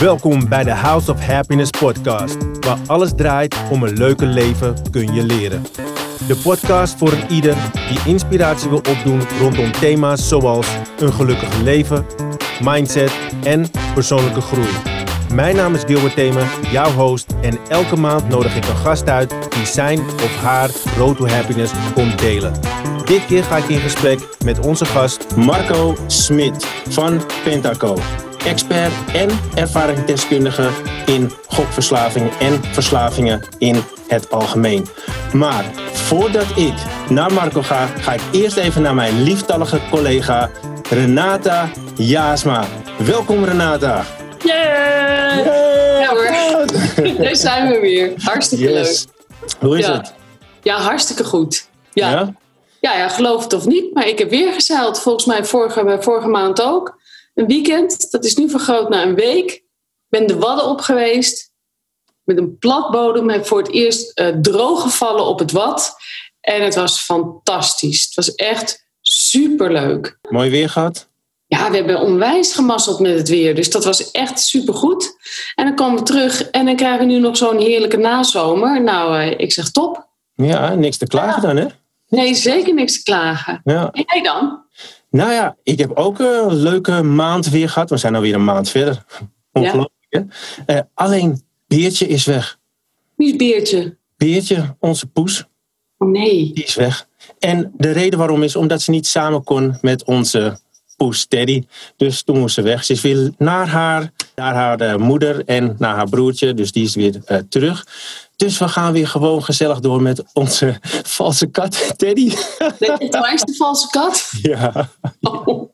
Welkom bij de House of Happiness podcast, waar alles draait om een leuker leven kun je leren. De podcast voor ieder die inspiratie wil opdoen rondom thema's zoals een gelukkig leven, mindset en persoonlijke groei. Mijn naam is Gilbert Themen, jouw host en elke maand nodig ik een gast uit die zijn of haar road to happiness komt delen. Dit keer ga ik in gesprek met onze gast Marco Smit van Pentaco expert en ervaringsdeskundige in gokverslavingen en verslavingen in het algemeen. Maar voordat ik naar Marco ga, ga ik eerst even naar mijn lieftallige collega Renata Jaasma. Welkom Renata. Yay! Ja hoor, daar zijn we weer. Hartstikke leuk. Hoe is Ja. het? Ja, hartstikke goed. Ja. Ja? Ja, geloof het of niet, maar ik heb weer gezeild. Volgens mij vorige, vorige maand ook. Een weekend, dat is nu vergroot naar een week. Ben de Wadden op geweest. Met een platbodem. Heb voor het eerst eh, droog gevallen op het Wad. En het was fantastisch. Het was echt superleuk. Mooi weer gehad? Ja, we hebben onwijs gemasseld met het weer. Dus dat was echt supergoed. En dan komen we terug en dan krijgen we nu nog zo'n heerlijke nazomer. Nou, eh, ik zeg top. Ja, niks te klagen dan hè? Nee, zeker niks te klagen. Ja. En jij dan? Nou ja, ik heb ook een leuke maand weer gehad. We zijn alweer een maand verder. Ongelooflijk hè? Eh, alleen Beertje is weg. Wie is Beertje? Beertje, onze poes, Oh nee. die is weg. En de reden waarom is omdat ze niet samen kon met onze poes Teddy. Dus toen moest ze weg. Ze is weer naar haar, naar haar eh, moeder en naar haar broertje. Dus die is weer eh, terug. Dus we gaan weer gewoon gezellig door met onze valse kat Teddy. Het was de valse kat? ja. Oh,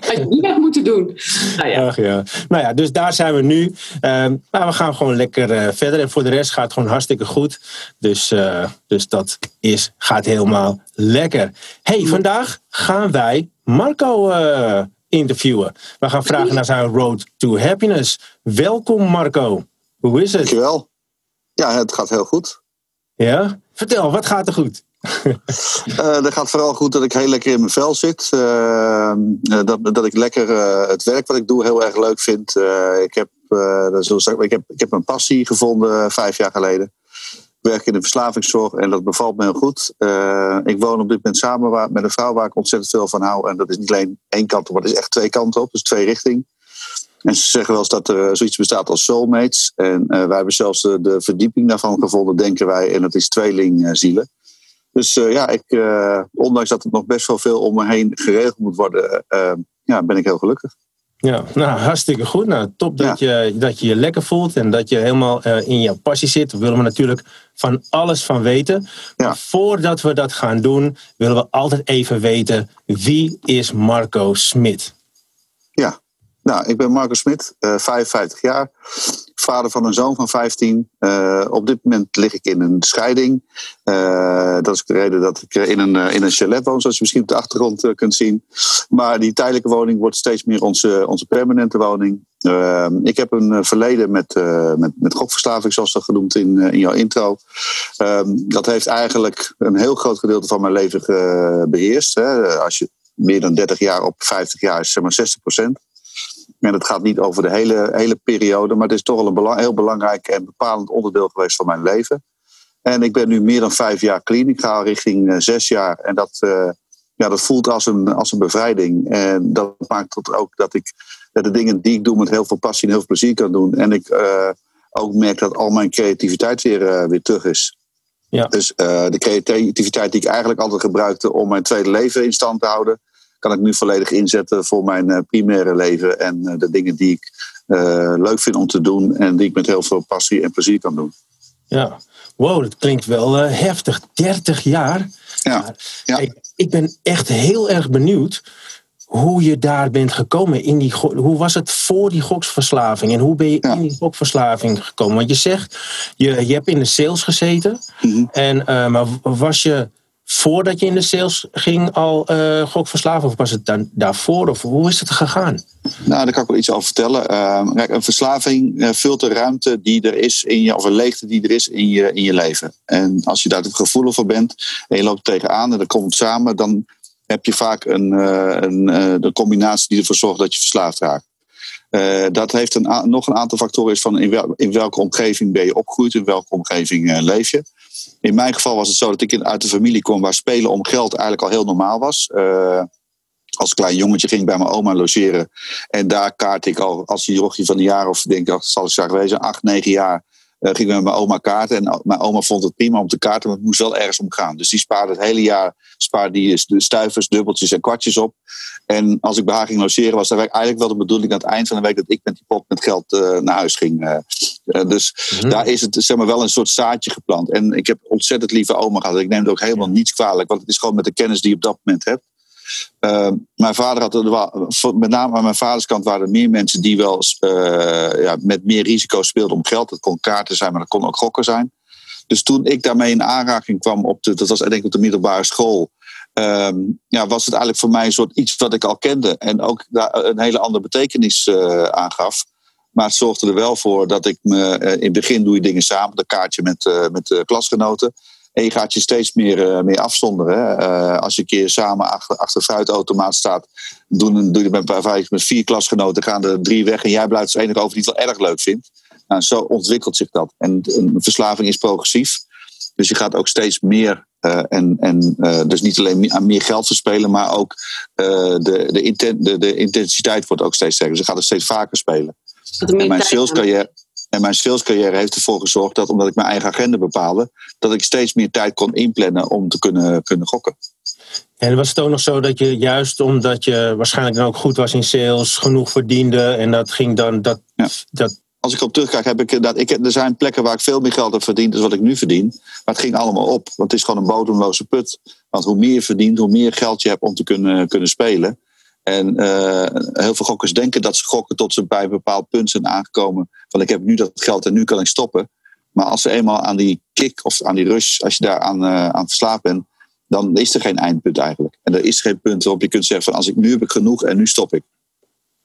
had je niet weg moeten doen. Nou ja. Ach ja. Nou ja, dus daar zijn we nu. Ehm, maar we gaan gewoon lekker eh, verder. En voor de rest gaat het gewoon hartstikke goed. Dus, eh, dus dat is, gaat helemaal lekker. hey, vandaag gaan wij Marco eh, interviewen. We gaan vragen naar zijn road to happiness. Welkom Marco. Hoe is het? Dankjewel. Ja, het gaat heel goed. Ja? Vertel, wat gaat er goed? Eh dat gaat vooral goed dat ik heel lekker in mijn vel zit. Eh, eh, dat, dat ik lekker het werk wat ik doe heel erg leuk vind. Ik, heb, dat straks- ik, heb, ik heb mijn passie gevonden vijf jaar geleden. Ik werk in de verslavingszorg en dat bevalt me heel goed. Ik woon op dit moment samen met een vrouw waar ik ontzettend veel van hou. En dat is niet alleen één kant op, maar het is echt twee kanten op. Dus twee richting. En ze zeggen wel eens dat er eh, zoiets bestaat als soulmates. En eh, wij hebben zelfs de, de verdieping daarvan gevonden, denken wij. En dat is tweelingzielen. Dus eh, ja, ik, ondanks dat er nog best wel veel om me heen geregeld moet worden, ja, ben ik heel gelukkig. Ja, nou hartstikke goed. Nou, top dat, je, dat je je lekker voelt en dat je helemaal in jouw passie zit. Daar willen we natuurlijk van alles van weten. Ja. Maar voordat we dat gaan doen, willen we altijd even weten wie is Marco Smit? Ja, nou, ik ben Marco Smit, eh 55 jaar, vader van een zoon van 15. Eh, op dit moment lig ik in een scheiding. Eh, dat is de reden dat ik in een, in een chalet woon, zoals je misschien op de achtergrond kunt zien. Maar die tijdelijke woning wordt steeds meer onze, onze permanente woning. Ik heb een verleden met, met, met gokverslaving, zoals dat genoemd in, in jouw intro. Eh, dat heeft eigenlijk een heel groot gedeelte van mijn leven beheerst. Hè. Als je meer dan 30 jaar op 50 jaar is, zeg maar 60 procent. En het gaat niet over de hele, hele periode, maar het is toch wel een heel belangrijk en bepalend onderdeel geweest van mijn leven. En ik ben nu meer dan vijf jaar clean. Ik ga richting eh, zes jaar. En dat, eh, ja, dat voelt als een, als een bevrijding. En dat maakt tot ook dat ik de dingen die ik doe met heel veel passie en heel veel plezier kan doen. En ik eh, ook merk dat al mijn creativiteit weer, weer terug is. Ja. Dus de creativiteit die ik eigenlijk altijd gebruikte om mijn tweede leven in stand te houden, kan ik nu volledig inzetten voor mijn eh, primaire leven en eh, de dingen die ik eh, leuk vind om te doen en die ik met heel veel passie en plezier kan doen. Ja, wow, dat klinkt wel heftig. 30 jaar. Ja, ja. Ik, ik ben echt heel erg benieuwd hoe je daar bent gekomen. In die, hoe was het voor die goksverslaving en hoe ben je Ja. in die gokverslaving gekomen? Want je zegt, je, je hebt in de sales gezeten. Mhm. En, maar was je voordat je in de sales ging al eh gokverslaafd? Of was het dan daarvoor? Of hoe is het gegaan? Nou, daar kan ik wel iets over vertellen. Ehm, een verslaving eh, vult de ruimte die er is in je, of een leegte die er is in je, in je leven. En als je daar het gevoelig voor bent en je loopt tegenaan en dat komt samen, dan heb je vaak een, eh, een, eh, de combinatie die ervoor zorgt dat je verslaafd raakt. dat heeft een, nog een aantal factoren is van in, in, welke omgeving ben je opgegroeid, in welke omgeving leef je. In mijn geval was het zo dat ik uit een familie kwam waar spelen om geld eigenlijk al heel normaal was als klein jongetje ging ik bij mijn oma logeren. En daar kaart ik al als jochie van een jaar of denk ik, zal ik zeggen wezen, acht, negen jaar. Uh, ging ik met mijn oma kaarten. En mijn oma vond het prima om te kaarten, maar het moest wel ergens om gaan. Dus die spaarde het hele jaar spaarde die stuivers, dubbeltjes en kwartjes op. En als ik bij haar ging logeren, was dat eigenlijk wel de bedoeling aan het eind van de week dat ik met die pot met geld uh, naar huis ging. Uh, dus mhm. daar is het zeg maar, wel een soort zaadje geplant. En ik heb ontzettend lieve oma gehad. Ik neem het ook helemaal niets kwalijk, want het is gewoon met de kennis die je op dat moment hebt. Uh, mijn vader had, met name aan mijn vaders kant waren er meer mensen die wel uh, ja, met meer risico speelden om geld. Dat kon kaarten zijn, maar dat kon ook gokken zijn. Dus toen ik daarmee in aanraking kwam, op de, dat was denk ik op de middelbare school, uh, ja, was het eigenlijk voor mij een soort iets wat ik al kende. En ook daar een hele andere betekenis uh, aangaf. Maar het zorgde er wel voor dat ik me. in het begin doe je dingen samen, een kaartje met, met klasgenoten. En je gaat je steeds meer, uh, meer afzonderen. Uh, als je een keer samen achter, achter fruitautomaat staat, doen, doe je met, met vier klasgenoten, gaan er drie weg en jij blijft als enige over die het wel erg leuk vindt. Nou, zo ontwikkelt zich dat. En een verslaving is progressief. Dus je gaat ook steeds meer uh, en, en dus niet alleen aan meer geld verspelen, maar ook de, de, inten, de, de, intensiteit wordt ook steeds sterker. Dus je gaat er steeds vaker spelen. En mijn salescarrière, en mijn salescarrière heeft ervoor gezorgd dat, omdat ik mijn eigen agenda bepaalde, dat ik steeds meer tijd kon inplannen om te kunnen, kunnen gokken. En was het ook nog zo dat je juist omdat je waarschijnlijk dan ook goed was in sales, genoeg verdiende en dat ging dan. Dat, dat... Als ik op terugkijk, heb ik dat. Ik, er zijn plekken waar ik veel meer geld heb verdiend dan wat ik nu verdien. Maar het ging allemaal op. Want het is gewoon een bodemloze put. Want hoe meer je verdient, hoe meer geld je hebt om te kunnen, kunnen spelen. En uh, heel veel gokkers denken dat ze gokken tot ze bij een bepaald punt zijn aangekomen. Van ik heb nu dat geld en nu kan ik stoppen. Maar als ze eenmaal aan die kick of aan die rush, als je daar aan, uh, aan verslaafd bent, dan is er geen eindpunt eigenlijk. En er is geen punt waarop je kunt zeggen van als ik nu heb ik genoeg en nu stop ik.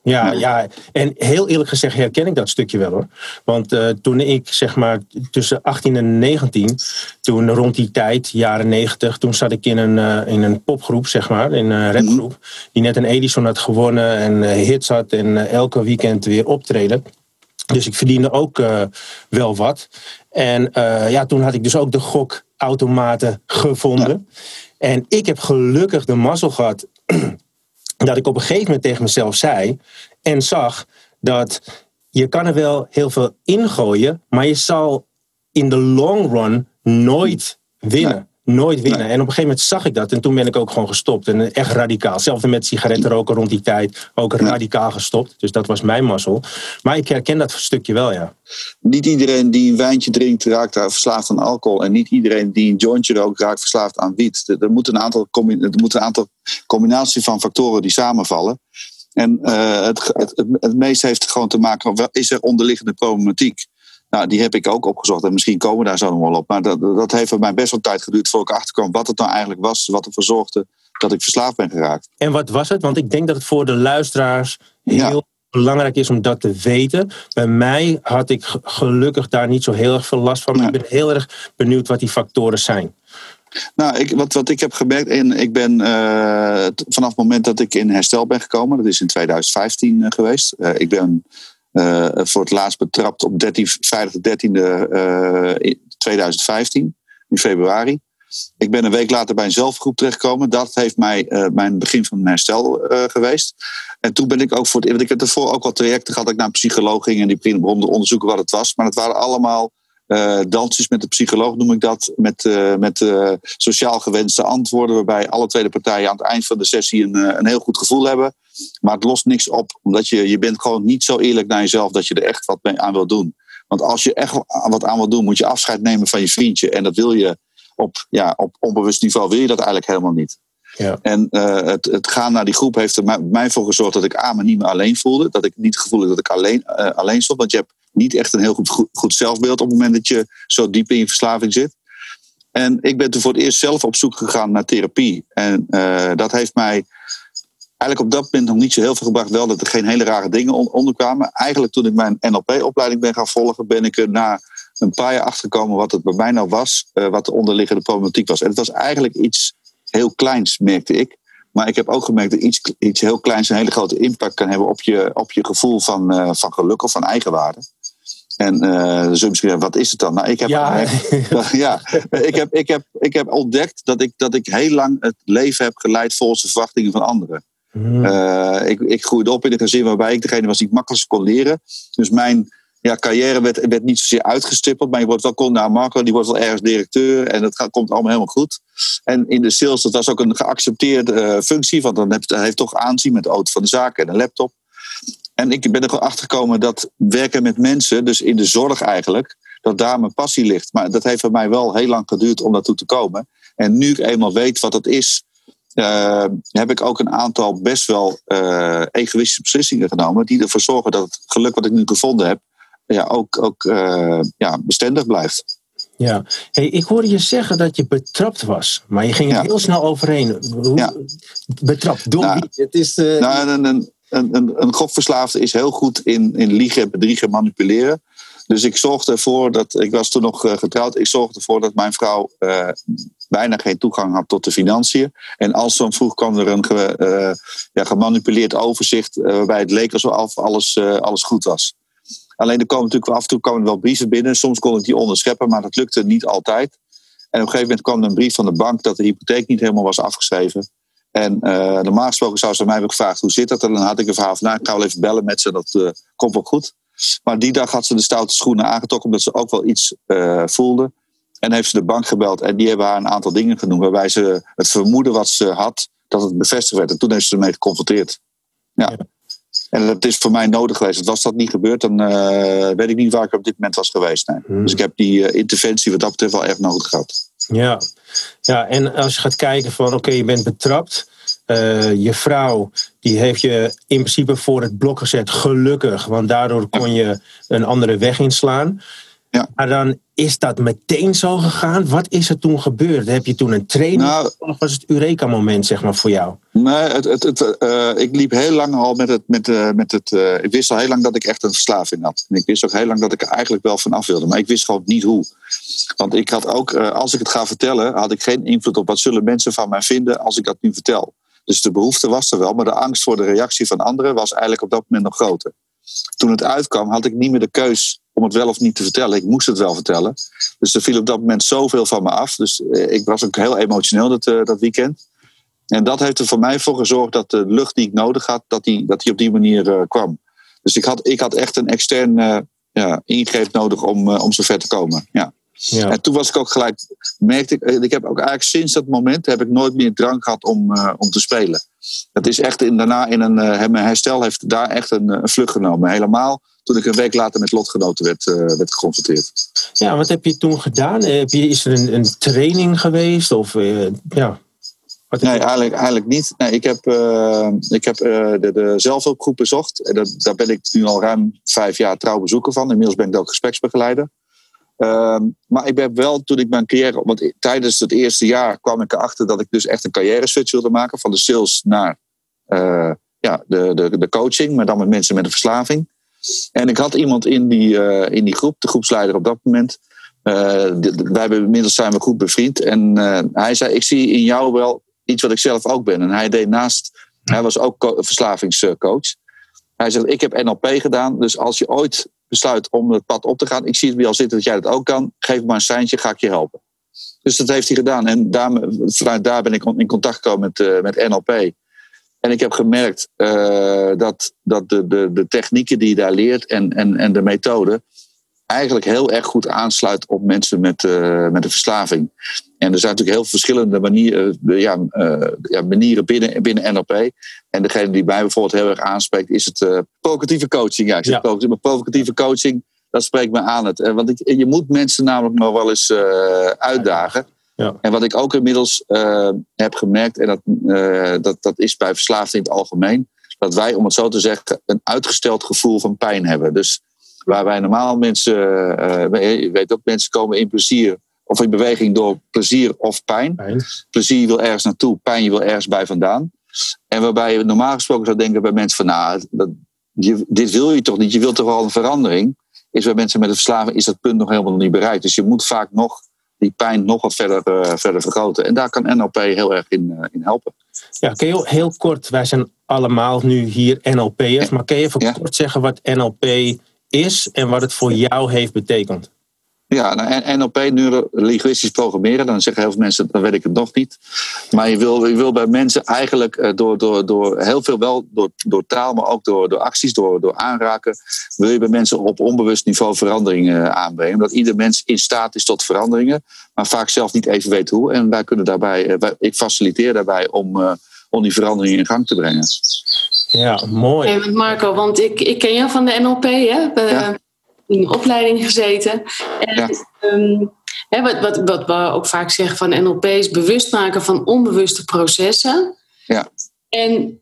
Ja, ja, en heel eerlijk gezegd herken ik dat stukje wel hoor. Want uh, toen ik zeg maar tussen 18 en 19, toen rond die tijd, jaren 90, toen zat ik in een, uh, in een popgroep, zeg maar, in een rapgroep, mhm. die net een Edison had gewonnen en uh, hits had en elke weekend weer optreden. Dus ik verdiende ook wel wat. En ja, toen had ik dus ook de gokautomaten gevonden. En ik heb gelukkig de mazzel gehad dat ik op een gegeven moment tegen mezelf zei en zag dat je kan er wel heel veel ingooien, maar je zal in de long run nooit winnen. Nooit winnen. En op een gegeven moment zag ik dat en toen ben ik ook gewoon gestopt. En echt radicaal. Hetzelfde met sigaretten roken rond die tijd. Ook radicaal gestopt. Dus dat was mijn mazzel. Maar ik herken dat stukje wel, ja. Niet iedereen die een wijntje drinkt raakt verslaafd aan alcohol. En niet iedereen die een jointje rookt raakt verslaafd aan wiet. Er moet een aantal, er moet een aantal combinatie van factoren die samenvallen. En uh, het, het, het, het meeste heeft gewoon te maken, is er onderliggende problematiek? Nou, die heb ik ook opgezocht en misschien komen we daar zo nog wel op. Maar dat, dat heeft voor mij best wel tijd geduurd voor ik achterkwam wat het nou eigenlijk was, wat ervoor zorgde dat ik verslaafd ben geraakt. En wat was het? Want ik denk dat het voor de luisteraars heel belangrijk is om dat te weten. Bij mij had ik gelukkig daar niet zo heel erg veel last van. Maar ik ben heel erg benieuwd wat die factoren zijn. Nou, ik, wat, wat ik heb gemerkt, in, ik ben uh, vanaf het moment dat ik in herstel ben gekomen, dat is in 2015 uh, geweest. Uh, ik ben uh, voor het laatst betrapt op 13, vrijdag de 13e uh, 2015, in februari. Ik ben een week later bij een zelfgroep terechtgekomen. Dat heeft mij uh, mijn begin van mijn herstel geweest. En toen ben ik ook voor het. Want ik heb ervoor ook wat trajecten gehad. Dat ik naar een psycholoog ging en die begon te onderzoeken wat het was. Maar het waren allemaal dansjes met de psycholoog, noem ik dat. Met, met sociaal gewenste antwoorden. Waarbij alle tweede partijen aan het eind van de sessie een, een heel goed gevoel hebben. Maar het lost niks op, omdat je, je bent gewoon niet zo eerlijk naar jezelf dat je er echt wat mee aan wil doen. Want als je echt wat aan wil doen, moet je afscheid nemen van je vriendje. En dat wil je op, ja, op onbewust niveau, wil je dat eigenlijk helemaal niet. Ja. En uh, het, het, gaan naar die groep heeft er mij voor gezorgd dat ik A, me niet meer alleen voelde. Dat ik niet het gevoel had dat ik alleen, uh, alleen stond. Want je hebt niet echt een heel goed, goed, zelfbeeld op het moment dat je zo diep in je verslaving zit. En ik ben toen voor het eerst zelf op zoek gegaan naar therapie. En uh, dat heeft mij eigenlijk op dat punt nog niet zo heel veel gebracht. Wel dat er geen hele rare dingen onder kwamen. Eigenlijk toen ik mijn NLP-opleiding ben gaan volgen, ben ik er na een paar jaar achtergekomen wat het bij mij nou was, uh, wat de onderliggende problematiek was. En het was eigenlijk iets heel kleins, merkte ik. Maar ik heb ook gemerkt dat iets, iets heel kleins een hele grote impact kan hebben op je, op je gevoel van, uh, van geluk of van eigenwaarde. En uh, zul misschien wat is het dan? Nou, ik heb, ja. ja, ik heb, ik heb, ik heb ontdekt dat ik, dat ik heel lang het leven heb geleid volgens de verwachtingen van anderen. Hmm. Uh, ik, ik groeide op in een gezin waarbij ik degene was die het makkelijkst kon leren. Dus mijn ja, carrière werd, werd niet zozeer uitgestippeld, maar je wordt wel kon naar Marco, die wordt wel ergens directeur en dat gaat, komt allemaal helemaal goed. En in de sales, dat was ook een geaccepteerde uh, functie, want dan heeft hij toch aanzien met de auto van de zaak en een laptop. En ik ben er gewoon achter gekomen dat werken met mensen, dus in de zorg eigenlijk, dat daar mijn passie ligt. Maar dat heeft voor mij wel heel lang geduurd om daartoe te komen. En nu ik eenmaal weet wat dat is, uh, heb ik ook een aantal best wel uh, egoïstische beslissingen genomen. Die ervoor zorgen dat het geluk wat ik nu gevonden heb, ja, ook, ook uh, ja, bestendig blijft. Ja, hey, ik hoorde je zeggen dat je betrapt was, maar je ging er heel snel overheen. Ja. Betrapt, door nou, wie? Het is, nou, een, een, een, een gokverslaafde is heel goed in, in liegen, bedriegen, manipuleren. Dus ik zorgde ervoor dat, ik was toen nog getrouwd, ik zorgde ervoor dat mijn vrouw uh, bijna geen toegang had tot de financiën. En als dan vroeg kwam er een ge, uh, ja, gemanipuleerd overzicht waarbij het leek alsof alles, alles goed was. Alleen er komen natuurlijk af en toe er wel brieven binnen. Soms kon ik die onderscheppen, maar dat lukte niet altijd. En op een gegeven moment kwam er een brief van de bank dat de hypotheek niet helemaal was afgeschreven. En normaal gesproken zou ze mij hebben gevraagd hoe zit dat? En dan had ik een verhaal van, nou, ik ga wel even bellen met ze, dat komt wel goed. Maar die dag had ze de stoute schoenen aangetrokken, omdat ze ook wel iets uh, voelde. En heeft ze de bank gebeld en die hebben haar een aantal dingen genoemd, waarbij ze het vermoeden wat ze had, dat het bevestigd werd. En toen heeft ze ermee geconfronteerd. Ja. ja. En dat is voor mij nodig geweest. Was dat niet gebeurd, dan uh, weet ik niet waar ik op dit moment was geweest. Nee. Hmm. Dus ik heb die uh, interventie wat dat betreft wel echt nodig gehad. Ja, ja en als je gaat kijken van oké, okay, je bent betrapt. Uh, je vrouw die heeft je in principe voor het blok gezet, gelukkig. Want daardoor kon je een andere weg inslaan. Ja. Maar dan is dat meteen zo gegaan. Wat is er toen gebeurd? Heb je toen een training? Nou, of was het Eureka-moment zeg maar, voor jou? Nee, het, het, het, uh, ik liep heel lang al met het. Met, uh, met het uh, ik wist al heel lang dat ik echt een verslaving had. En ik wist ook heel lang dat ik er eigenlijk wel van af wilde. Maar ik wist gewoon niet hoe. Want ik had ook, als ik het ga vertellen, had ik geen invloed op wat zullen mensen van mij vinden als ik dat nu vertel. Dus de behoefte was er wel, maar de angst voor de reactie van anderen was eigenlijk op dat moment nog groter. Toen het uitkwam, had ik niet meer de keus om het wel of niet te vertellen. Ik moest het wel vertellen. Dus er viel op dat moment zoveel van me af. Dus eh, ik was ook heel emotioneel dat, uh, dat weekend. En dat heeft er voor mij voor gezorgd dat de lucht die ik nodig had, dat die, dat die op die manier uh, kwam. Dus ik had, ik had echt een extern uh, ja, ingreep nodig om, om zo ver te komen. Ja. Ja. En toen was ik ook gelijk, merkte ik, ik heb ook eigenlijk sinds dat moment heb ik nooit meer drank gehad om, om te spelen. Dat is echt in, daarna in een, mijn herstel heeft daar echt een, een vlucht genomen. Helemaal toen ik een week later met lotgenoten werd, uh, werd geconfronteerd. Ja, wat heb je toen gedaan? Heb je, is er een, een training geweest? Of, ja, nee, eigenlijk, eigenlijk niet. Nee, ik heb, uh, ik heb de, de zelfhulpgroep bezocht. En dat, daar ben ik nu al ruim vijf jaar trouw bezoeker van. Inmiddels ben ik ook gespreksbegeleider. Uh, maar ik ben wel, toen ik mijn carrière... Want tijdens het eerste jaar kwam ik erachter dat ik dus echt een carrière switch wilde maken. Van de sales naar uh, ja, de, de, de coaching. Maar dan met mensen met een verslaving. En ik had iemand in die, uh, in die groep, de groepsleider op dat moment. wij hebben, inmiddels zijn we goed bevriend. En hij zei, ik zie in jou wel iets wat ik zelf ook ben. En hij deed naast... Hij was ook verslavingscoach. Hij zegt, ik heb NLP gedaan. Dus als je ooit besluit om het pad op te gaan. Ik zie het bij al zitten dat jij dat ook kan. Geef me maar een seintje, ga ik je helpen. Dus dat heeft hij gedaan. En daar, vanuit daar ben ik in contact gekomen met, uh, met NLP. En ik heb gemerkt uh, dat, dat de, de, de technieken die je daar leert en, en, en de methode eigenlijk heel erg goed aansluit op mensen met, uh, met een verslaving. En er zijn natuurlijk heel verschillende manieren, ja, uh, ja, manieren binnen, binnen NLP. En degene die mij bijvoorbeeld heel erg aanspreekt, is het uh, provocatieve coaching. Ja, ik zeg ja. provocatieve, maar provocatieve coaching, dat spreekt me aan. Het. Want ik, je moet mensen namelijk nog wel eens uitdagen. Ja. En wat ik ook inmiddels heb gemerkt, en dat, dat, dat is bij verslaafden in het algemeen, dat wij, om het zo te zeggen, een uitgesteld gevoel van pijn hebben. Dus Waar wij normaal mensen, uh, je weet ook, mensen komen in plezier of in beweging door plezier of pijn. pijn. Plezier wil ergens naartoe, pijn je wil ergens bij vandaan. En waarbij je normaal gesproken zou denken bij mensen van, nou, dat, je, dit wil je toch niet, je wilt toch wel een verandering. Is bij mensen met een verslaving is dat punt nog helemaal niet bereikt. Dus je moet vaak nog die pijn nog wat verder, verder vergroten. En daar kan NLP heel erg in, in helpen. Ja, kun je heel kort, wij zijn allemaal nu hier NLP'ers, maar kun je even kort zeggen wat NLP is en wat het voor jou heeft betekend? Ja, nou, NLP, neurolinguistisch programmeren, dan zeggen heel veel mensen, dan weet ik het nog niet. Maar je wil, je wil bij mensen eigenlijk eh, door, door, door heel veel wel, door, door taal, maar ook door, door acties, door, door aanraken, wil je bij mensen op onbewust niveau veranderingen eh, aanbrengen. Omdat ieder mens in staat is tot veranderingen, maar vaak zelf niet even weet hoe. En wij kunnen daarbij, eh, ik faciliteer daarbij om, om die veranderingen in gang te brengen. Ja, mooi. Hey, Marco, want ik, ik ken jou van de NLP, hè? Ja in de opleiding gezeten. En, ja. um, hè, wat, wat, wat we ook vaak zeggen van NLP is bewust maken van onbewuste processen. Ja. En,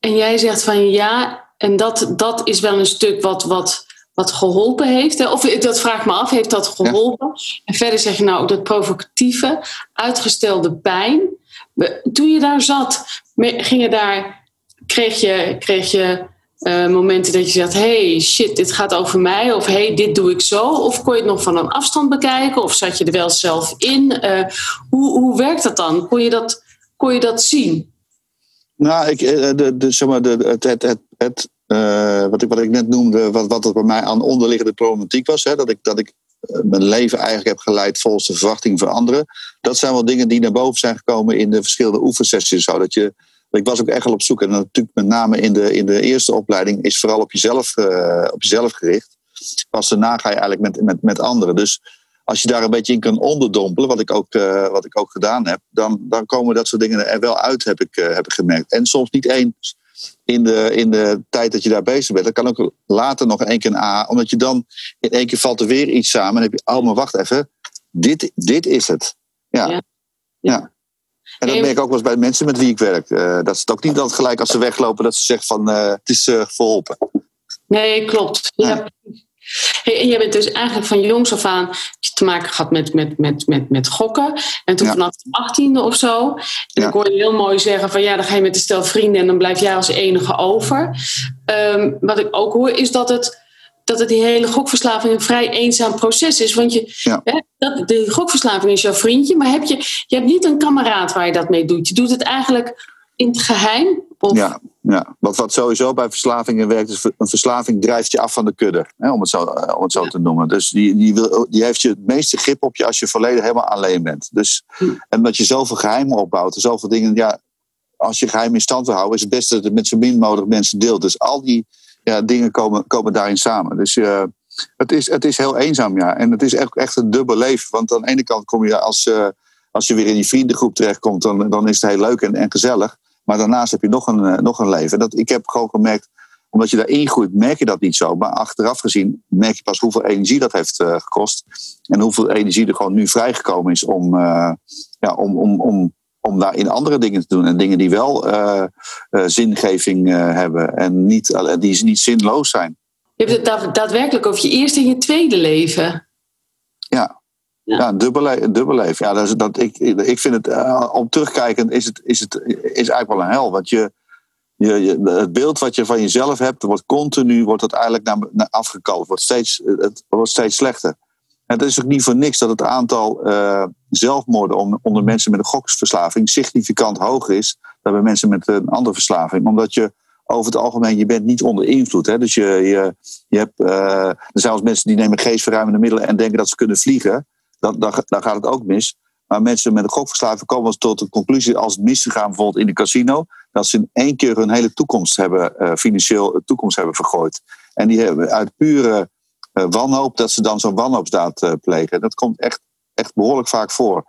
en jij zegt van ja, en dat, dat is wel een stuk wat, wat, wat geholpen heeft. Of dat vraag me af, heeft dat geholpen? En verder zeg je nou ook dat provocatieve, uitgestelde pijn. Toen je daar zat, ging je daar, kreeg je, kreeg je uh, momenten dat je zegt: hey, shit, dit gaat over mij. Of hey, dit doe ik zo. Of kon je het nog van een afstand bekijken? Of zat je er wel zelf in? Uh, hoe, hoe werkt dat dan? Kon je dat, kon je dat zien? Nou, ik, eh, de, de, zeg maar, de, het, het, het, het wat, ik, wat ik net noemde, wat, wat er bij mij aan onderliggende problematiek was, hè, dat ik, dat ik mijn leven eigenlijk heb geleid volgens de verwachting van anderen. Dat zijn wel dingen die naar boven zijn gekomen in de verschillende oefensessies. Zodat je ik was ook echt wel op zoek. En natuurlijk met name in de, in de eerste opleiding is vooral op jezelf, uh, op jezelf gericht. Pas daarna ga je eigenlijk met, met, met anderen. Dus als je daar een beetje in kan onderdompelen, wat ik ook, uh, wat ik ook gedaan heb, dan, dan komen dat soort dingen er wel uit, heb ik, uh, heb ik gemerkt. En soms niet eens in de, in de tijd dat je daar bezig bent. Dat kan ook later nog één keer een A, omdat je dan in één keer valt er weer iets samen en heb je, oh maar wacht even, dit, dit is het. ja. ja. ja. En dat merk ik ook wel eens bij mensen met wie ik werk. Uh, dat is het ook niet dat gelijk als ze weglopen dat ze zeggen van uh, het is uh, verholpen. Nee, klopt. Ja. Hey, en jij bent dus eigenlijk van jongs af aan te maken gehad met, met, met, met, met gokken. En toen vanaf de achttiende of zo. En ja. ik hoorde je heel mooi zeggen van ja, dan ga je met een stel vrienden en dan blijf jij als enige over. Um, wat ik ook hoor is dat het dat het die hele gokverslaving een vrij eenzaam proces is. Want je, hè, dat, de gokverslaving is jouw vriendje, maar heb je, je hebt niet een kameraad waar je dat mee doet. Je doet het eigenlijk in het geheim. Of... Ja, ja. Wat, wat sowieso bij verslavingen werkt, is een verslaving drijft je af van de kudde, hè, om het zo, eh, om het zo te noemen. Dus die, die, wil, die heeft je het meeste grip op je als je volledig helemaal alleen bent. Dus, hm. En omdat je zoveel geheimen opbouwt en zoveel dingen, ja, als je geheim in stand wil houden, is het beste dat het met zo min mogelijk mensen deelt. Dus al die ja, dingen komen, komen daarin samen. Dus uh, het, is, het is heel eenzaam, ja. En het is echt, echt een dubbel leven. Want aan de ene kant kom je als, uh, als je weer in die vriendengroep terechtkomt, dan, dan is het heel leuk en, en gezellig. Maar daarnaast heb je nog een, uh, nog een leven. Dat, ik heb gewoon gemerkt, omdat je daarin groeit, merk je dat niet zo. Maar achteraf gezien merk je pas hoeveel energie dat heeft gekost. En hoeveel energie er gewoon nu vrijgekomen is om, ja, om, om, om om daarin andere dingen te doen. En dingen die wel uh, uh, zingeving uh, hebben en niet, die niet zinloos zijn. Je hebt het daadwerkelijk over je eerste en je tweede leven. Ja, ja. ja dubbel, dubbel leven. Ja, dat is, dat, ik, ik vind het, om terugkijkend is het, is het is eigenlijk wel een hel. Want je, je, je, het beeld wat je van jezelf hebt, wordt continu wordt het eigenlijk naar, naar afgekalfd. Wordt steeds, het wordt steeds slechter. Het is ook niet voor niks dat het aantal uh, zelfmoorden onder mensen met een gokverslaving significant hoger is dan bij mensen met een andere verslaving. Omdat je over het algemeen, je bent niet onder invloed. Hè? Dus je, je, je hebt, uh, er zijn mensen die nemen geestverruimende middelen en denken dat ze kunnen vliegen. Dan, dan, dan gaat het ook mis. Maar mensen met een gokverslaving komen tot de conclusie als het misgegaan bijvoorbeeld in de casino, dat ze in één keer hun hele toekomst hebben, uh, financieel toekomst hebben vergooid. En die hebben uit pure wanhoop, dat ze dan zo'n wanhoopsdaad uh, plegen. Dat komt echt, echt behoorlijk vaak voor.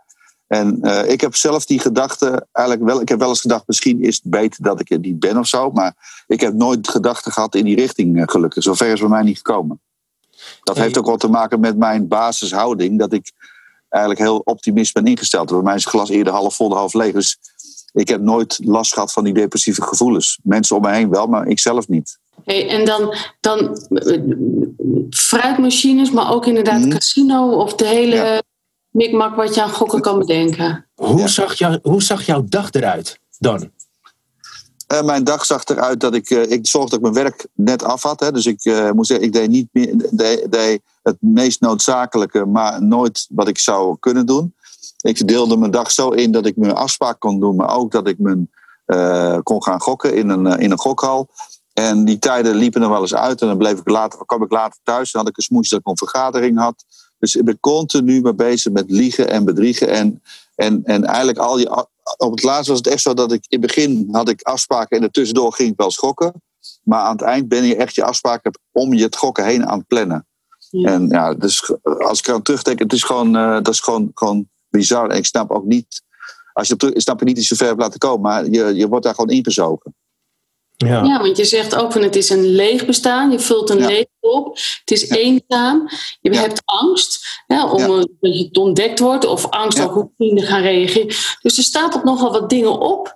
En uh, ik heb zelf die gedachte eigenlijk wel. Ik heb wel eens gedacht, misschien is het beter dat ik er niet ben of zo. Maar ik heb nooit gedachten gehad in die richting, gelukkig. Zover is bij mij niet gekomen. Dat heeft ook wel te maken met mijn basishouding. Dat ik eigenlijk heel optimist ben ingesteld. Bij mij is het glas eerder half vol, half leeg. Dus ik heb nooit last gehad van die depressieve gevoelens. Mensen om me heen wel, maar ik zelf niet. Hey, en dan, dan fruitmachines, maar ook inderdaad mm. casino of de hele ja. mikmak wat je aan gokken kan bedenken. Hoe, zag jou, hoe zag jouw dag eruit dan? Uh, mijn dag zag eruit dat ik, uh, ik zorgde dat ik mijn werk net af had. Hè. Dus ik uh, moet zeggen, ik deed niet meer deed, deed het meest noodzakelijke, maar nooit wat ik zou kunnen doen. Ik deelde mijn dag zo in dat ik mijn afspraak kon doen, maar ook dat ik mijn, kon gaan gokken in een, in een gokhal. En die tijden liepen er wel eens uit en dan bleef ik later, kwam ik later thuis. Dan had ik een smoesje dat ik een vergadering had. Dus ik ben continu mee bezig met liegen en bedriegen. En, en, en eigenlijk al die, op het laatst was het echt zo dat ik in het begin had ik afspraken en er tussendoor ging ik wel schokken. Maar aan het eind ben je echt je afspraken om je het gokken heen aan het plannen. En ja, dus als ik eraan terugdenk, het is gewoon, uh, dat is gewoon, gewoon bizar. En ik snap ook niet, als je op terug, snap je niet dat je ver hebt laten komen, maar je, je wordt daar gewoon ingezogen. Ja. ja, want je zegt ook van het is een leeg bestaan. Je vult een ja. leeg op. Het is eenzaam. Je hebt angst ja, om dat je ontdekt wordt. Of angst ook hoe vrienden gaan reageren. Dus er staat op nogal wat dingen op.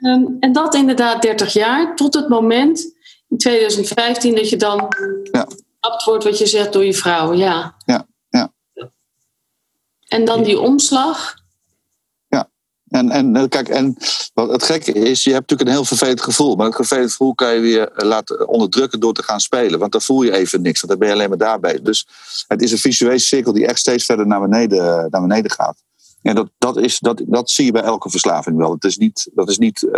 Um, en dat inderdaad 30 jaar. Tot het moment in 2015 dat je dan ja. wordt wat je zegt door je vrouw. Ja. Ja. ja. En dan die omslag. En, en, eh, kijk, en wat het gekke is, je hebt natuurlijk een heel vervelend gevoel. Maar het vervelend gevoel kan je weer eh, laten onderdrukken door te gaan spelen. Want dan voel je even niks, want dan ben je alleen maar daarbij. Dus het is een visuele cirkel die echt steeds verder naar beneden, naar beneden gaat. En dat, dat, is, dat, dat zie je bij elke verslaving wel. Het is niet, dat is niet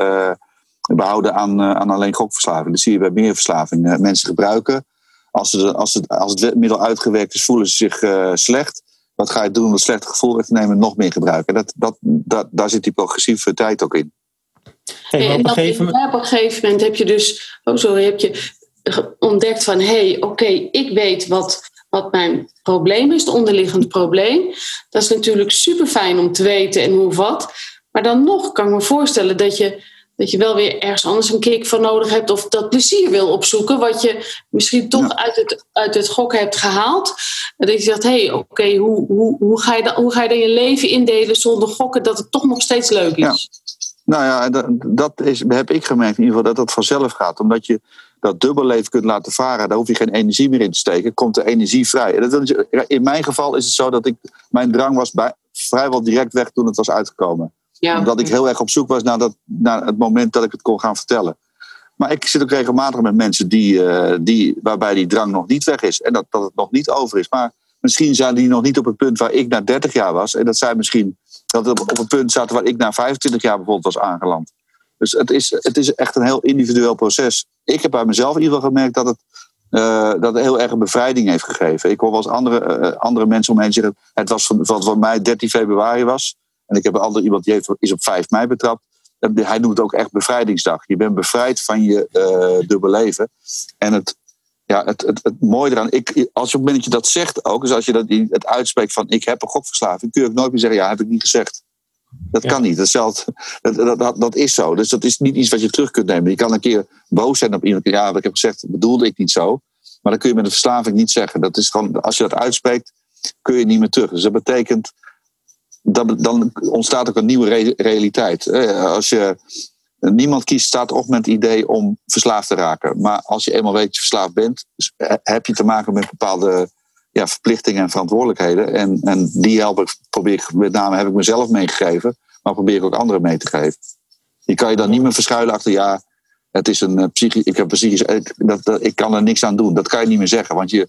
behouden aan, aan alleen gokverslaving. Dat zie je bij meer verslavingen. mensen gebruiken. Als, ze, als, het, als het middel uitgewerkt is, voelen ze zich slecht. Wat ga je doen om het slechte gevoel weg te nemen? Nog meer gebruiken. Dat, dat, dat, daar zit die progressieve tijd ook in. Hey, en op, een gegeven moment... op een gegeven moment heb je dus, oh sorry, heb je ontdekt van hé, hey, oké, ik weet wat, wat mijn probleem is, het onderliggend probleem. Dat is natuurlijk super fijn om te weten en hoe wat. Maar dan nog kan ik me voorstellen dat je dat je wel weer ergens anders een kick van nodig hebt of dat plezier wil opzoeken, wat je misschien toch uit, het, uit het gokken hebt gehaald. En dat je zegt, hé, hey, oké, hoe, hoe, hoe, ga je dan, hoe ga je dan je leven indelen zonder gokken dat het toch nog steeds leuk is? Ja. Nou ja, dat, dat is, heb ik gemerkt in ieder geval dat dat vanzelf gaat. Omdat je dat dubbelleven kunt laten varen, daar hoef je geen energie meer in te steken, komt de energie vrij. In mijn geval is het zo dat ik, mijn drang was bij, vrijwel direct weg toen het was uitgekomen. Omdat ik heel erg op zoek was naar, dat, naar het moment dat ik het kon gaan vertellen. Maar ik zit ook regelmatig met mensen die, uh, die, waarbij die drang nog niet weg is. En dat, dat het nog niet over is. Maar misschien zijn die nog niet op het punt waar ik na 30 jaar was. En dat zij misschien dat op, op het punt zaten waar ik na 25 jaar bijvoorbeeld was aangeland. Dus het is, het is echt een heel individueel proces. Ik heb bij mezelf in ieder geval gemerkt dat het, uh, dat heel erg een bevrijding heeft gegeven. Ik hoor wel eens andere, uh, andere mensen omheen zeggen: het was van, wat voor mij 13 februari was. En ik heb een ander iemand die heeft, is op 5 mei betrapt. Hij noemt het ook echt bevrijdingsdag. Je bent bevrijd van je uh, dubbele leven. En het, ja, het, het, het mooie eraan, ik, als je op het moment dat je dat zegt ook, dus als je dat, het uitspreekt van ik heb een gokverslaving, kun je ook nooit meer zeggen, ja, heb ik niet gezegd. Dat kan niet. Dat, dat, dat, dat, is zo. Dus dat is niet iets wat je terug kunt nemen. Je kan een keer boos zijn op iemand. Ja, wat ik heb gezegd, bedoelde ik niet zo. Maar dan kun je met een verslaving niet zeggen. Dat is gewoon, als je dat uitspreekt, kun je niet meer terug. Dus dat betekent dan, ontstaat ook een nieuwe realiteit. Als je, niemand kiest staat op met het idee om verslaafd te raken. Maar als je eenmaal weet dat je verslaafd bent, heb je te maken met bepaalde ja, verplichtingen en verantwoordelijkheden. En, en die help ik, probeer ik, met name heb ik mezelf meegegeven, maar probeer ik ook anderen mee te geven. Die kan je dan niet meer verschuilen achter, ja, het is een eh, psychisch, ik heb psychisch, ik, dat, ik kan er niks aan doen. Dat kan je niet meer zeggen, want je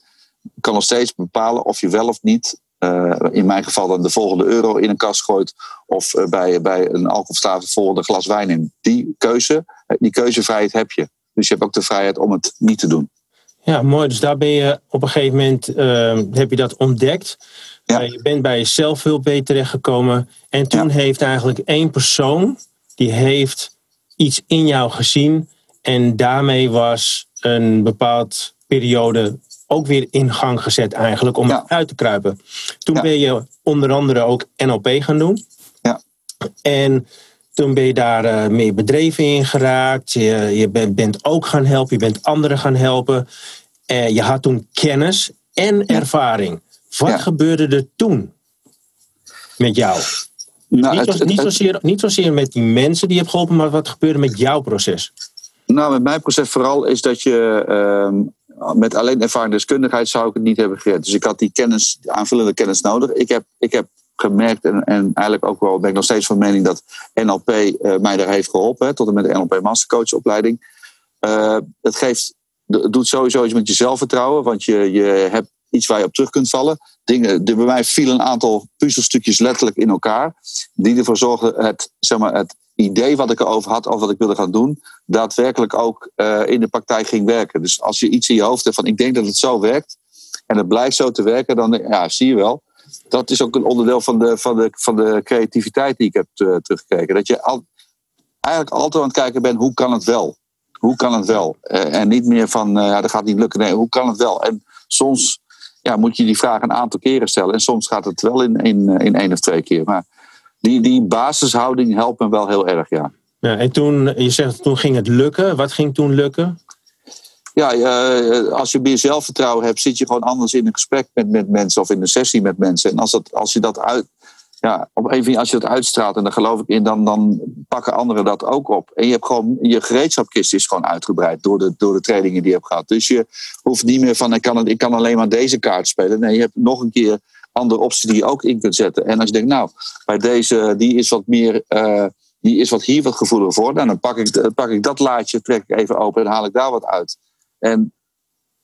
kan nog steeds bepalen of je wel of niet uh, in mijn geval dan de volgende euro in een kast gooit. Of uh, bij, bij een alcoholverslaafde volgende glas wijn in. Die keuze, die keuzevrijheid heb je. Dus je hebt ook de vrijheid om het niet te doen. Ja, mooi. Dus daar ben je op een gegeven moment, uh, heb je dat ontdekt. Ja. je bent bij je zelfhulp terechtgekomen. En toen ja. heeft eigenlijk één persoon, die heeft iets in jou gezien. En daarmee was een bepaald periode ook weer in gang gezet eigenlijk om ja. uit te kruipen. Toen ben je onder andere ook NLP gaan doen. Ja. En toen ben je daar uh, meer bedreven in geraakt. Je, je bent, bent, ook gaan helpen, je bent anderen gaan helpen. Uh, je had toen kennis en ervaring. Wat gebeurde er toen met jou? Nou, niet, het, niet, zozeer, niet zozeer met die mensen die je hebt geholpen, maar wat gebeurde met jouw proces? Nou, met mijn proces vooral is dat je uh, met alleen ervaring deskundigheid zou ik het niet hebben gered. Dus ik had die kennis, aanvullende kennis nodig. Ik heb, ik heb gemerkt en, en eigenlijk ook wel ben ik nog steeds van mening dat NLP mij daar heeft geholpen. tot en met de NLP Mastercoachopleiding. het geeft het doet sowieso iets met je zelfvertrouwen, want je, je hebt iets waar je op terug kunt vallen. Dingen, bij mij vielen een aantal puzzelstukjes letterlijk in elkaar, die ervoor zorgden het, zeg maar, het idee wat ik erover had, of wat ik wilde gaan doen, daadwerkelijk ook uh, in de praktijk ging werken. Dus als je iets in je hoofd hebt van ik denk dat het zo werkt, en het blijft zo te werken, dan ja, zie je wel. Dat is ook een onderdeel van de, van de, van de creativiteit die ik heb uh, teruggekeken. Dat je al, eigenlijk altijd aan het kijken bent, hoe kan het wel? Hoe kan het wel? Uh, en niet meer van, ja, dat gaat niet lukken. Nee, hoe kan het wel? En soms ja, moet je die vraag een aantal keren stellen. En soms gaat het wel in, in, in één of twee keer. Maar die, die basishouding helpt me wel heel erg, ja. ja. En toen, je zegt, toen ging het lukken. Wat ging toen lukken? Ja, uh, als je meer zelfvertrouwen hebt, zit je gewoon anders in een gesprek met, met mensen of in een sessie met mensen. En als, dat, als je dat uit, ja, op een als je dat uitstraalt, en daar geloof ik in, dan, dan pakken anderen dat ook op. En je hebt gewoon, je gereedschapkist is gewoon uitgebreid door de, door de trainingen die je hebt gehad. Dus je hoeft niet meer van, ik kan, ik kan alleen maar deze kaart spelen. Nee, je hebt nog een keer andere opties die je ook in kunt zetten. En als je denkt, nou, bij deze, die is wat meer, uh, die is wat hier wat gevoeliger voor. Nou, dan pak ik, pak ik dat laadje, trek ik even open en haal ik daar wat uit. En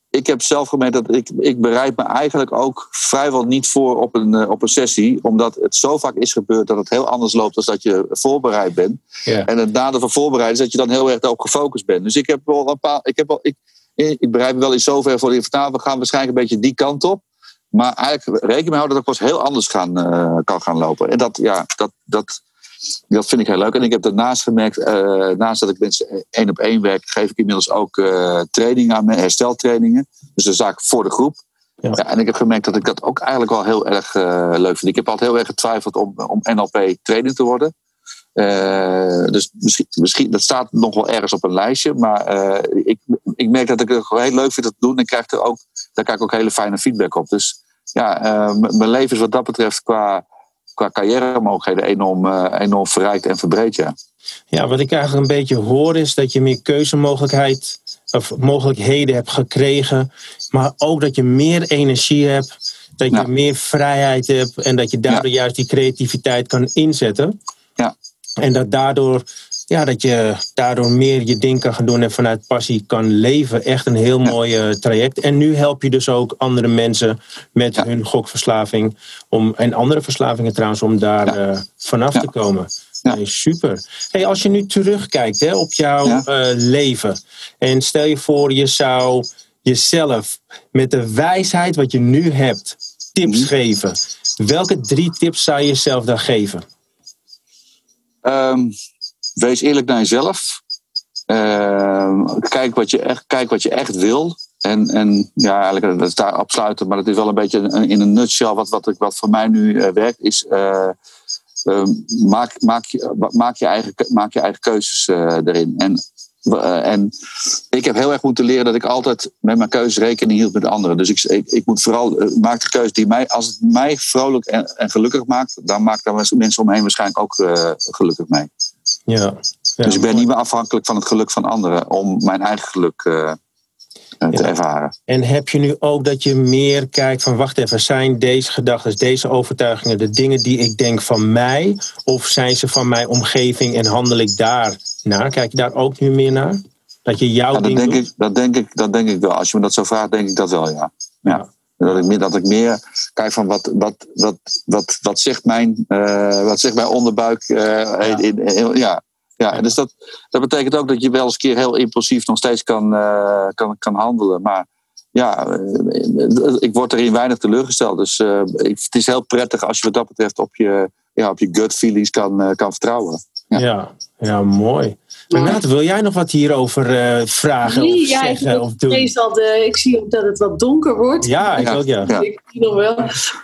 ik heb zelf gemerkt dat ik, ik bereid me eigenlijk ook vrijwel niet voor op een, uh, op een sessie. Omdat het zo vaak is gebeurd dat het heel anders loopt dan dat je voorbereid bent. En het nadeel van voorbereiden is dat je dan heel erg daarop gefocust bent. Dus ik heb wel een paar. Ik, heb wel, ik, ik bereid me wel in zover voor de vanavond. We gaan waarschijnlijk een beetje die kant op. Maar eigenlijk rekening mee houden dat ik pas heel anders gaan, uh, kan gaan lopen. En dat, ja, dat, dat, dat vind ik heel leuk. En ik heb daarnaast gemerkt, uh, naast dat ik mensen één op één werk, geef ik inmiddels ook uh, trainingen aan hersteltrainingen. Dus een zaak voor de groep. Ja. ja. en ik heb gemerkt dat ik dat ook eigenlijk wel heel erg leuk vind. Ik heb altijd heel erg getwijfeld om, om NLP trainer te worden. dus misschien, misschien, dat staat nog wel ergens op een lijstje. Maar ik, ik merk dat ik het heel leuk vind te doen. En krijg er ook, daar krijg ik ook hele fijne feedback op. Dus ja, mijn leven is wat dat betreft qua qua carrière enorm, uh, enorm verrijkt en verbreed. Ja. ja, wat ik eigenlijk een beetje hoor is dat je meer keuzemogelijkheid of mogelijkheden hebt gekregen, maar ook dat je meer energie hebt, dat je meer vrijheid hebt en dat je daardoor juist die creativiteit kan inzetten. Ja. En dat daardoor ja, dat je daardoor meer je ding kan gaan doen en vanuit passie kan leven. Echt een heel mooi eh, traject. En nu help je dus ook andere mensen met hun gokverslaving. Om, en andere verslavingen trouwens, om daar uh, vanaf te komen. Nee, super. Hey, als je nu terugkijkt hè, op jouw uh, leven. En stel je voor, je zou jezelf met de wijsheid wat je nu hebt tips mhm. geven. Welke drie tips zou je jezelf dan geven? Um wees eerlijk naar jezelf. Uh, kijk, wat je echt, kijk wat je echt wil. En, en ja, eigenlijk dat is daar afsluiten, maar het is wel een beetje in een nutshell wat, wat, wat voor mij nu uh, werkt, is uh, maak, maak, je, maak, je eigen, maak je eigen keuzes erin. En, en ik heb heel erg moeten leren dat ik altijd met mijn keuzes rekening hield met anderen. Dus ik, ik, ik moet vooral maak de keuze die mij, als het mij vrolijk en, en gelukkig maakt, dan maakt daar mensen omheen waarschijnlijk ook gelukkig mee. Ja, dus ik ben niet meer afhankelijk van het geluk van anderen om mijn eigen geluk uh, te ervaren. En heb je nu ook dat je meer kijkt van wacht even, zijn deze gedachten, deze overtuigingen de dingen die ik denk van mij? Of zijn ze van mijn omgeving en handel ik daar naar? Kijk je daar ook nu meer naar? Dat je jouw ja, dat denk Ik, dat, denk ik, dat denk ik wel. Als je me dat zo vraagt, denk ik dat wel, ja. ja. Dat ik, meer, dat ik meer kijk van wat, wat, wat, wat, wat, zegt, mijn, uh, wat zegt mijn onderbuik. Uh, ja. In, ja. Ja, dus dat, dat betekent ook dat je wel eens een keer heel impulsief nog steeds kan, uh, kan, kan handelen. Maar ja, ik word erin weinig teleurgesteld. Dus het is heel prettig als je wat dat betreft op je, ja, op je gut feelings kan, kan vertrouwen. Ja, ja, ja mooi. Renate, wil jij nog wat hierover uh, vragen nee, of ja, zeggen ik, of doen? de, ik zie ook dat het wat donker wordt. Ja, ik ook, ja. ja. Ik zie nog wel.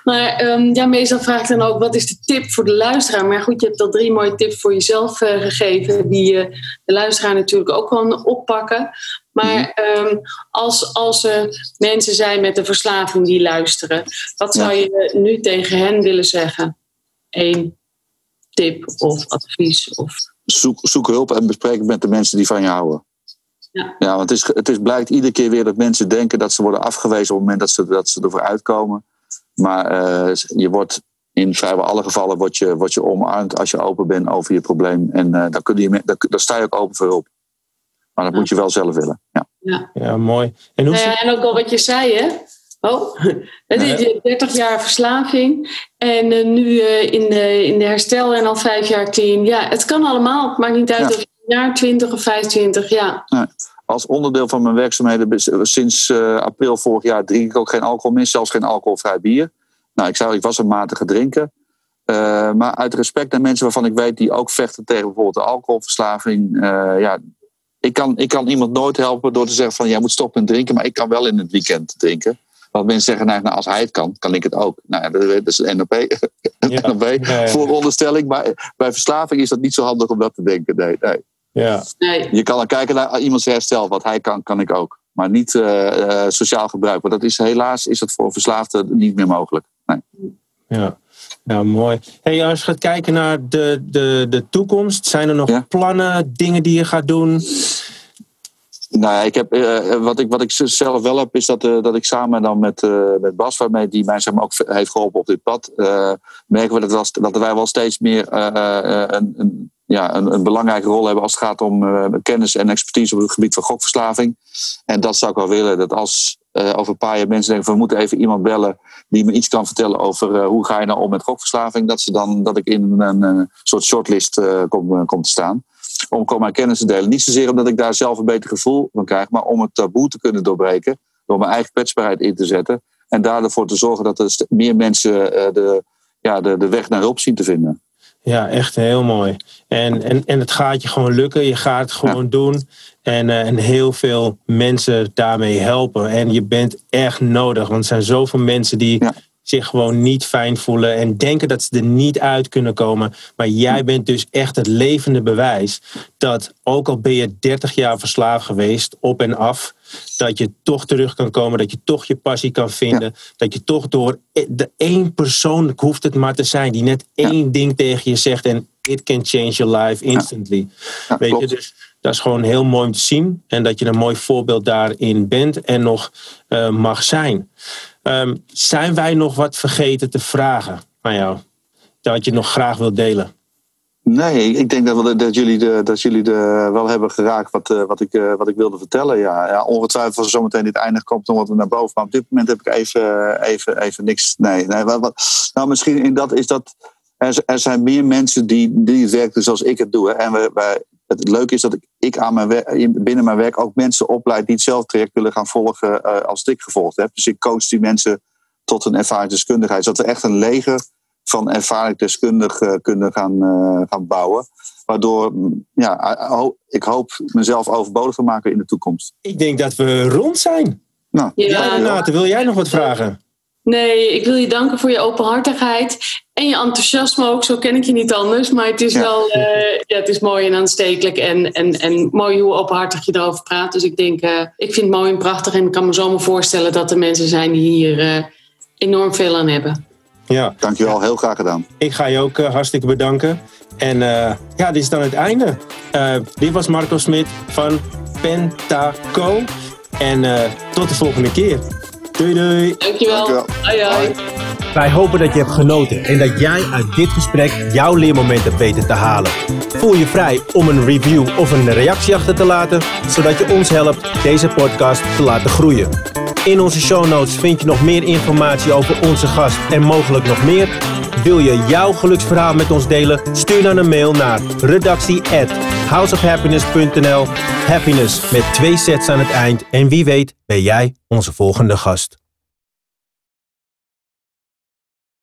Maar um, ja, meestal vraag ik dan ook, wat is de tip voor de luisteraar? Maar goed, je hebt al drie mooie tips voor jezelf uh, gegeven, die uh, de luisteraar natuurlijk ook kan oppakken. Maar um, als, als er mensen zijn met een verslaving die luisteren, wat zou je nu tegen hen willen zeggen? Eén tip of advies? Of... Zoek, zoek hulp en bespreek het met de mensen die van je houden. Ja. ja, want het, is, het is, blijkt iedere keer weer dat mensen denken dat ze worden afgewezen op het moment dat ze, dat ze ervoor uitkomen. Maar uh, je wordt in vrijwel alle gevallen word je, word je omarmd als je open bent over je probleem. En uh, dan, kun je, dan, dan sta je ook open voor hulp. Maar dat moet je wel zelf willen. Ja, ja. ja mooi. En, hoe... en ook al wat je zei, hè? Oh, het is 30 jaar verslaving en uh, nu uh, in, de, in de herstel en al vijf jaar clean. Ja, het kan allemaal. Het maakt niet uit of je een jaar 20 of 25, ja. Nee. Als onderdeel van mijn werkzaamheden sinds uh, april vorig jaar drink ik ook geen alcohol meer, zelfs geen alcoholvrij bier. Nou, ik, zou, ik was een matige drinker. maar uit respect naar mensen waarvan ik weet die ook vechten tegen bijvoorbeeld de alcoholverslaving. ja, ik kan, ik kan iemand nooit helpen door te zeggen van jij moet stoppen met drinken, maar ik kan wel in het weekend drinken. Want mensen zeggen, nou, nou, als hij het kan, kan ik het ook. Nou, dat is een NOP, ja. NOP ja, voor onderstelling. Maar bij verslaving is dat niet zo handig om dat te denken. Nee, nee. Ja. nee. Je kan dan kijken naar iemands herstel. Wat hij kan, kan ik ook. Maar niet uh, uh, sociaal gebruik. Want dat is helaas is dat voor verslaafden niet meer mogelijk. Nee. Ja. Ja, mooi. Hey, als je gaat kijken naar de, de, de toekomst, zijn er nog plannen, dingen die je gaat doen? Nou, ik heb, uh, wat, ik, wat ik zelf wel heb, is dat, uh, dat ik samen dan met, met Bas, waarmee die mij ook heeft geholpen op dit pad, merken we dat, dat wij wel steeds meer een, een, ja, een, een, belangrijke rol hebben als het gaat om kennis en expertise op het gebied van gokverslaving. En dat zou ik wel willen, dat als over een paar jaar mensen denken van we moeten even iemand bellen die me iets kan vertellen over hoe ga je nou om met gokverslaving, dat, ze dan, dat ik in een, een soort shortlist kom, kom te staan om mijn kennis te delen. Niet zozeer omdat ik daar zelf een beter gevoel van krijg, maar om het taboe te kunnen doorbreken. Door mijn eigen kwetsbaarheid in te zetten. En daarvoor te zorgen dat er meer mensen eh, de, ja, de, de weg naar hulp zien te vinden. Ja, echt heel mooi. En, en, en het gaat je gewoon lukken. Je gaat het gewoon doen. En, uh, en heel veel mensen daarmee helpen. En je bent echt nodig. Want er zijn zoveel mensen die zich gewoon niet fijn voelen en denken dat ze er niet uit kunnen komen. Maar jij bent dus echt het levende bewijs dat ook al ben je 30 jaar verslaafd geweest, op en af, dat je toch terug kan komen, dat je toch je passie kan vinden, dat je toch door e-, de één persoon hoeft het maar te zijn die net één ding tegen je zegt en it can change your life instantly. Weet je, dus dat is gewoon heel mooi om te zien en dat je een mooi voorbeeld daarin bent en nog uh, mag zijn. Um, zijn wij nog wat vergeten te vragen aan jou? Dat je nog graag wilt delen? Nee, ik denk dat, dat jullie, de, dat jullie de, wel hebben geraakt wat, uh, wat, ik, uh, wat ik wilde vertellen. Ja. ja ongetwijfeld als zometeen dit eindig komt, dan we naar boven. Maar op dit moment heb ik even, even, even niks. Nee, nee wat, nou, misschien in dat is dat. Er, zijn meer mensen die, die werken zoals ik het doe. En we, het leuke is dat ik, ik aan mijn werk, binnen mijn werk ook mensen opleid die hetzelfde traject willen gaan volgen uh, als ik gevolgd heb. Dus ik coach die mensen tot een ervaringsdeskundigheid. Zodat we echt een leger van ervaringsdeskundigen kunnen gaan, uh, gaan bouwen. Waardoor mm, ja, ik hoop mezelf overbodig te maken in de toekomst. Ik denk dat we rond zijn. Nou, ja, Renate, wil jij nog wat vragen? Nee, ik wil je danken voor je openhartigheid en je enthousiasme ook. Zo ken ik je niet anders. Maar het is wel uh, ja, het is mooi en aanstekelijk. En, en, en mooi hoe openhartig je erover praat. Dus ik denk, uh, ik vind het mooi en prachtig. En ik kan me zomaar voorstellen dat er mensen zijn die hier uh, enorm veel aan hebben. Ja. Dankjewel, heel graag gedaan. Ik ga je ook hartstikke bedanken. En ja, dit is dan het einde. dit was Marco Smit van Pentaco. En tot de volgende keer. Doei doei. Dankjewel. Dankjewel. Hoi hoi. Wij hopen dat je hebt genoten en dat jij uit dit gesprek jouw leermomenten weten te halen. Voel je vrij om een review of een reactie achter te laten, zodat je ons helpt deze podcast te laten groeien. In onze show notes vind je nog meer informatie over onze gast en mogelijk nog meer. Wil je jouw geluksverhaal met ons delen? Stuur dan een mail naar redactie Happiness met twee sets aan het eind en wie weet ben jij onze volgende gast.